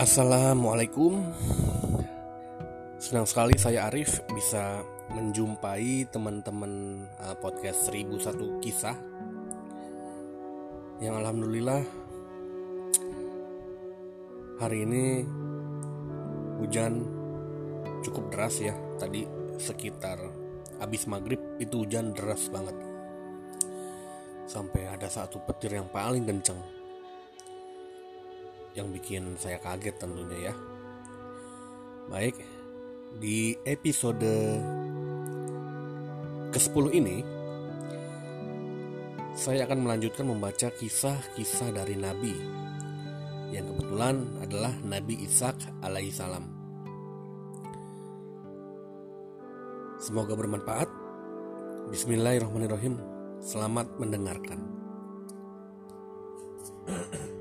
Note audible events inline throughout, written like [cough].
Assalamualaikum. Senang sekali saya Arif bisa menjumpai teman-teman uh, podcast 1001 kisah. Yang Alhamdulillah hari ini hujan cukup deras ya. Tadi sekitar habis maghrib itu hujan deras banget. Sampai ada satu petir yang paling kencang yang bikin saya kaget tentunya ya. Baik, di episode ke-10 ini saya akan melanjutkan membaca kisah-kisah dari Nabi yang kebetulan adalah Nabi Ishak alaihissalam. Semoga bermanfaat. Bismillahirrahmanirrahim. Selamat mendengarkan. [clears throat]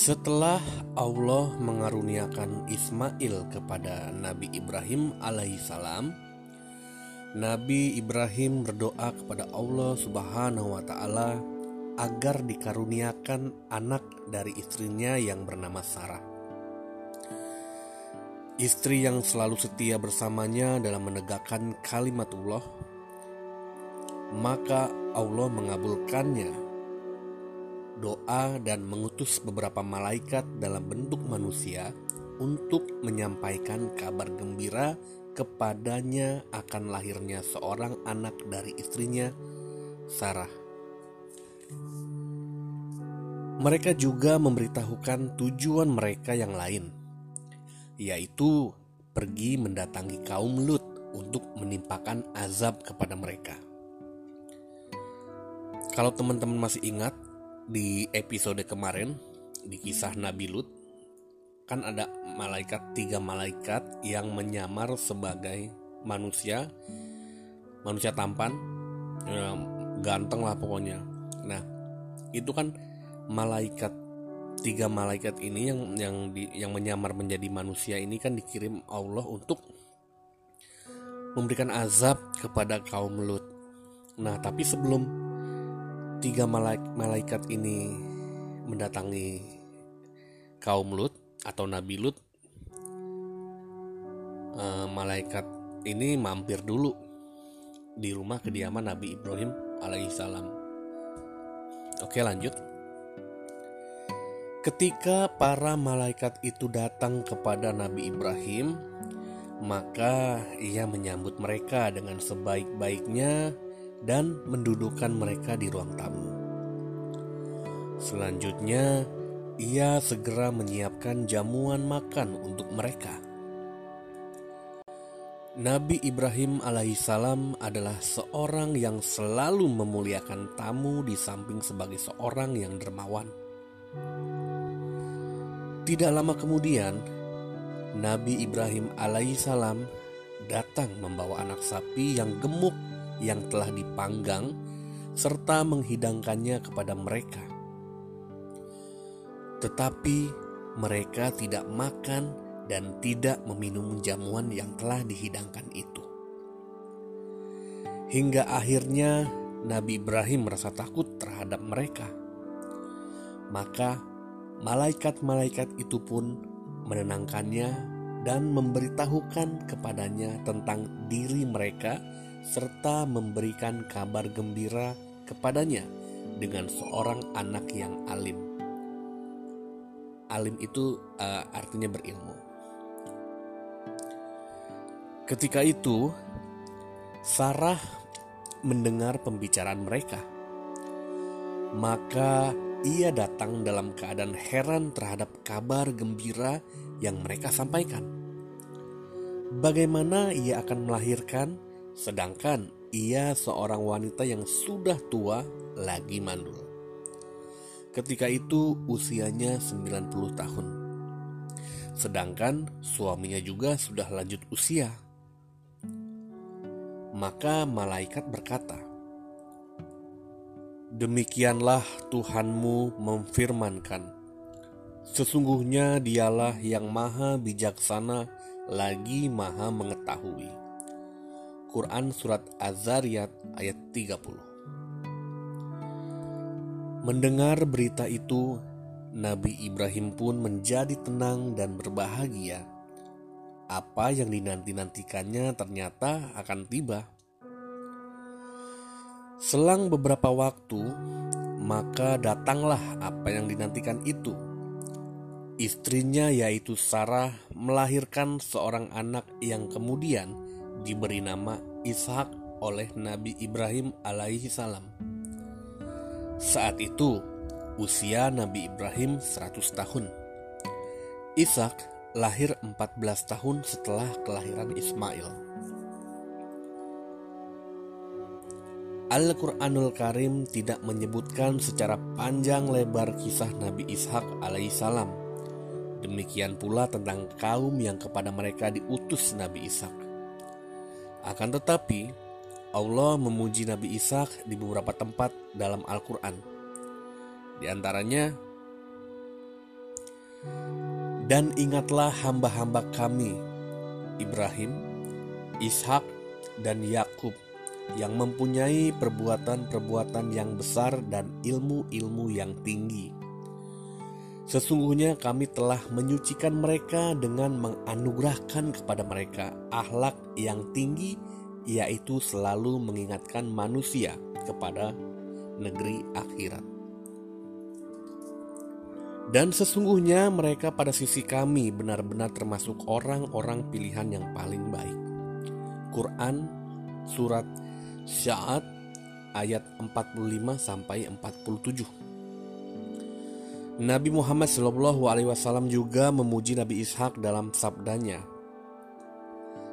Setelah Allah mengaruniakan Ismail kepada Nabi Ibrahim alaihissalam, Nabi Ibrahim berdoa kepada Allah Subhanahu wa taala agar dikaruniakan anak dari istrinya yang bernama Sarah. Istri yang selalu setia bersamanya dalam menegakkan kalimatullah, maka Allah mengabulkannya doa dan mengutus beberapa malaikat dalam bentuk manusia untuk menyampaikan kabar gembira kepadanya akan lahirnya seorang anak dari istrinya, Sarah. Mereka juga memberitahukan tujuan mereka yang lain, yaitu pergi mendatangi kaum Lut untuk menimpakan azab kepada mereka. Kalau teman-teman masih ingat, di episode kemarin di kisah Nabi Lut kan ada malaikat tiga malaikat yang menyamar sebagai manusia manusia tampan ya, ganteng lah pokoknya. Nah itu kan malaikat tiga malaikat ini yang yang di, yang menyamar menjadi manusia ini kan dikirim Allah untuk memberikan azab kepada kaum Lut. Nah tapi sebelum tiga malaikat ini mendatangi kaum Lut atau Nabi Lut, uh, malaikat ini mampir dulu di rumah kediaman Nabi Ibrahim alaihissalam. Oke lanjut. Ketika para malaikat itu datang kepada Nabi Ibrahim, maka ia menyambut mereka dengan sebaik-baiknya dan mendudukkan mereka di ruang tamu. Selanjutnya, ia segera menyiapkan jamuan makan untuk mereka. Nabi Ibrahim alaihissalam adalah seorang yang selalu memuliakan tamu di samping sebagai seorang yang dermawan. Tidak lama kemudian, Nabi Ibrahim alaihissalam datang membawa anak sapi yang gemuk yang telah dipanggang serta menghidangkannya kepada mereka. Tetapi mereka tidak makan dan tidak meminum jamuan yang telah dihidangkan itu. Hingga akhirnya Nabi Ibrahim merasa takut terhadap mereka. Maka malaikat-malaikat itu pun menenangkannya dan memberitahukan kepadanya tentang diri mereka serta memberikan kabar gembira kepadanya dengan seorang anak yang alim. Alim itu uh, artinya berilmu. Ketika itu, Sarah mendengar pembicaraan mereka. Maka ia datang dalam keadaan heran terhadap kabar gembira yang mereka sampaikan. Bagaimana ia akan melahirkan Sedangkan ia seorang wanita yang sudah tua lagi mandul. Ketika itu usianya 90 tahun. Sedangkan suaminya juga sudah lanjut usia. Maka malaikat berkata, Demikianlah Tuhanmu memfirmankan, Sesungguhnya dialah yang maha bijaksana lagi maha mengetahui Quran Surat Az-Zariyat ayat 30 Mendengar berita itu, Nabi Ibrahim pun menjadi tenang dan berbahagia. Apa yang dinanti-nantikannya ternyata akan tiba. Selang beberapa waktu, maka datanglah apa yang dinantikan itu. Istrinya yaitu Sarah melahirkan seorang anak yang kemudian diberi nama Ishak oleh Nabi Ibrahim alaihi salam. Saat itu usia Nabi Ibrahim 100 tahun. Ishak lahir 14 tahun setelah kelahiran Ismail. Al-Quranul Karim tidak menyebutkan secara panjang lebar kisah Nabi Ishak alaihissalam. Demikian pula tentang kaum yang kepada mereka diutus Nabi Ishak. Akan tetapi, Allah memuji Nabi Ishak di beberapa tempat dalam Al-Quran. Di antaranya, Dan ingatlah hamba-hamba kami, Ibrahim, Ishak, dan Yakub yang mempunyai perbuatan-perbuatan yang besar dan ilmu-ilmu yang tinggi. Sesungguhnya kami telah menyucikan mereka dengan menganugerahkan kepada mereka akhlak yang tinggi, yaitu selalu mengingatkan manusia kepada negeri akhirat. Dan sesungguhnya mereka pada sisi kami benar-benar termasuk orang-orang pilihan yang paling baik. Quran Surat Sya'at ayat 45 sampai 47. Nabi Muhammad Shallallahu alaihi wasallam juga memuji Nabi Ishak dalam sabdanya.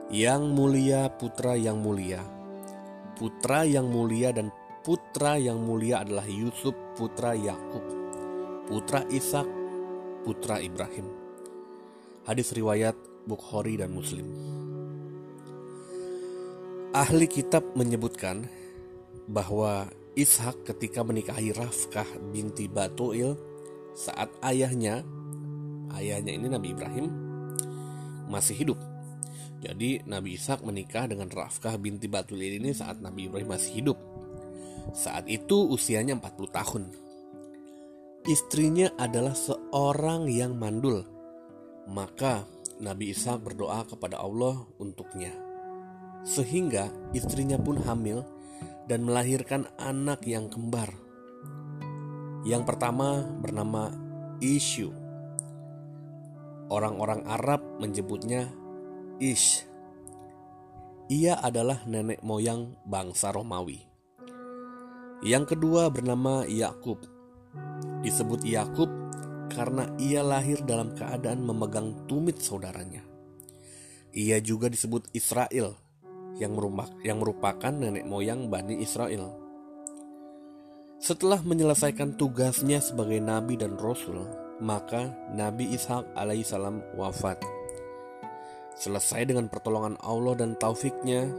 Yang mulia putra yang mulia. Putra yang mulia dan putra yang mulia adalah Yusuf putra Yakub, putra Ishak, putra Ibrahim. Hadis riwayat Bukhari dan Muslim. Ahli kitab menyebutkan bahwa Ishak ketika menikahi Rafkah binti Batuil saat ayahnya, ayahnya ini Nabi Ibrahim masih hidup. Jadi Nabi Ishak menikah dengan Rafkah binti Batuil ini saat Nabi Ibrahim masih hidup. Saat itu usianya 40 tahun. Istrinya adalah seorang yang mandul. Maka Nabi Ishak berdoa kepada Allah untuknya sehingga istrinya pun hamil dan melahirkan anak yang kembar. Yang pertama bernama Isyu. Orang-orang Arab menyebutnya Ish. Ia adalah nenek moyang bangsa Romawi. Yang kedua bernama Yakub. Disebut Yakub karena ia lahir dalam keadaan memegang tumit saudaranya. Ia juga disebut Israel yang merupakan nenek moyang Bani Israel. Setelah menyelesaikan tugasnya sebagai nabi dan rasul, maka Nabi Ishak alaihissalam wafat. Selesai dengan pertolongan Allah dan taufiknya,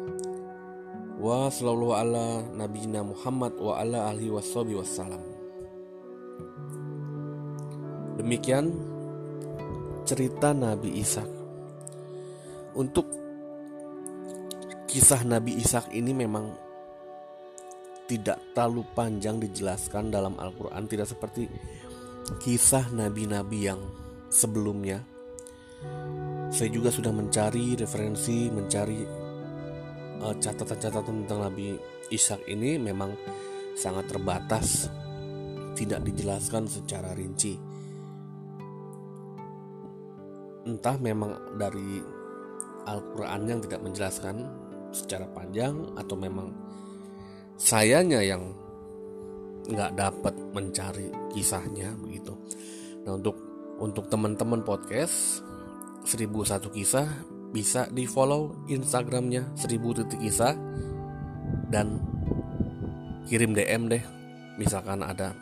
wa sallallahu ala nabiyina Muhammad wa ala alihi wassalam. Demikian cerita Nabi Ishak. Untuk kisah Nabi Ishak ini memang tidak terlalu panjang dijelaskan dalam Al-Quran. Tidak seperti kisah nabi-nabi yang sebelumnya. Saya juga sudah mencari referensi, mencari uh, catatan-catatan tentang Nabi Ishak ini memang sangat terbatas Tidak dijelaskan secara rinci. Entah memang dari Al-Quran yang tidak menjelaskan secara panjang atau memang sayanya yang nggak dapat mencari kisahnya begitu. Nah untuk untuk teman-teman podcast 1001 kisah bisa di follow Instagramnya 1000 titik kisah dan kirim DM deh misalkan ada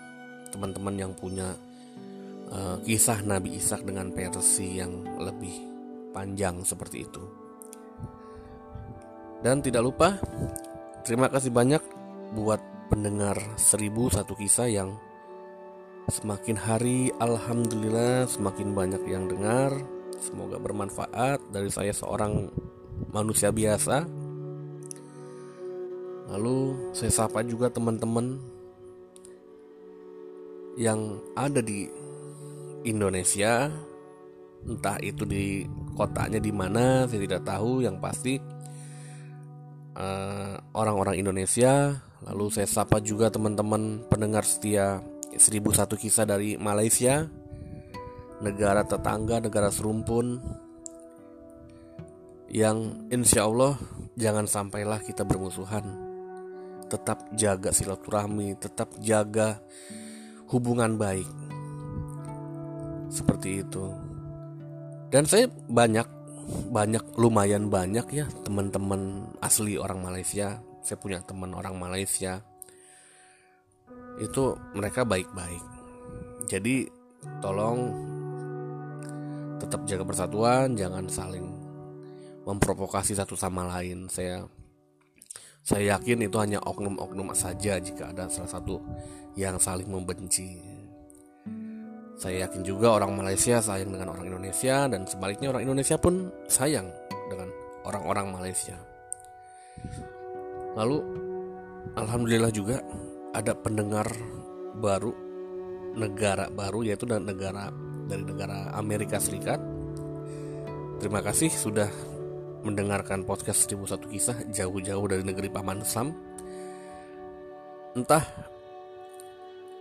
teman-teman yang punya uh, kisah Nabi Ishak dengan versi yang lebih panjang seperti itu. Dan tidak lupa, terima kasih banyak buat pendengar seribu satu kisah yang semakin hari Alhamdulillah semakin banyak yang dengar. Semoga bermanfaat dari saya seorang manusia biasa Lalu saya sapa juga teman-teman yang ada di Indonesia, entah itu di kotanya di mana, saya tidak tahu. Yang pasti eh, orang-orang Indonesia. Lalu saya sapa juga teman-teman pendengar setia 1001 kisah dari Malaysia, negara tetangga, negara serumpun, yang insya Allah jangan sampailah kita bermusuhan. Tetap jaga silaturahmi, tetap jaga hubungan baik. Seperti itu. Dan saya banyak banyak lumayan banyak ya teman-teman asli orang Malaysia. Saya punya teman orang Malaysia. Itu mereka baik-baik. Jadi tolong tetap jaga persatuan, jangan saling memprovokasi satu sama lain. Saya saya yakin itu hanya oknum-oknum saja jika ada salah satu yang saling membenci. Saya yakin juga orang Malaysia sayang dengan orang Indonesia dan sebaliknya orang Indonesia pun sayang dengan orang-orang Malaysia. Lalu alhamdulillah juga ada pendengar baru negara baru yaitu dari negara dari negara Amerika Serikat. Terima kasih sudah mendengarkan podcast 1001 kisah jauh-jauh dari negeri Paman Sam. Entah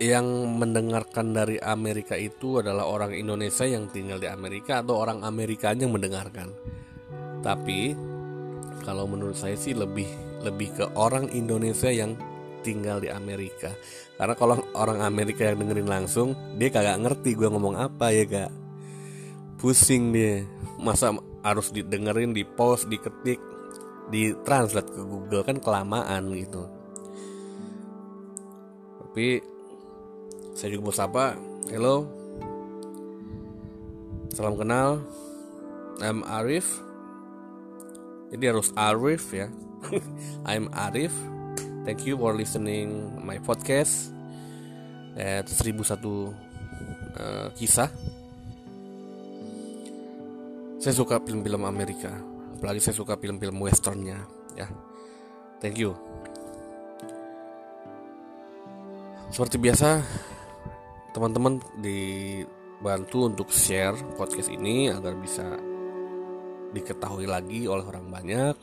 yang mendengarkan dari Amerika itu adalah orang Indonesia yang tinggal di Amerika atau orang Amerika yang mendengarkan. Tapi kalau menurut saya sih lebih lebih ke orang Indonesia yang tinggal di Amerika. Karena kalau orang Amerika yang dengerin langsung, dia kagak ngerti gue ngomong apa ya kak. Pusing dia. Masa harus didengerin di post diketik di translate ke Google kan kelamaan gitu tapi saya juga mau sapa hello salam kenal I'm Arif jadi harus Arif ya [laughs] I'm Arif. Thank you for listening my podcast. At 1001 uh, kisah. Saya suka film-film Amerika apalagi saya suka film-film westernnya ya. Thank you. Seperti biasa teman-teman dibantu untuk share podcast ini agar bisa diketahui lagi oleh orang banyak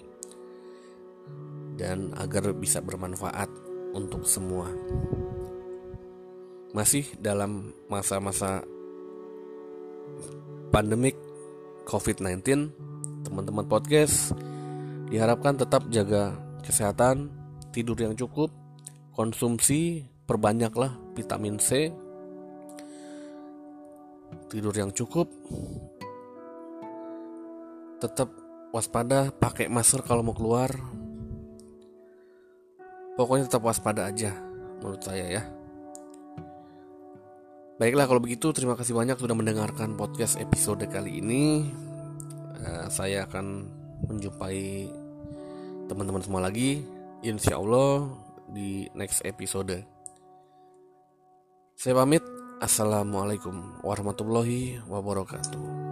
dan agar bisa bermanfaat untuk semua masih dalam masa-masa pandemik COVID-19, teman-teman podcast diharapkan tetap jaga kesehatan, tidur yang cukup, konsumsi perbanyaklah vitamin C, tidur yang cukup, tetap waspada, pakai masker kalau mau keluar. Pokoknya tetap waspada aja menurut saya ya. Baiklah kalau begitu terima kasih banyak sudah mendengarkan podcast episode kali ini. Uh, saya akan menjumpai teman-teman semua lagi insya Allah di next episode. Saya pamit. Assalamualaikum warahmatullahi wabarakatuh.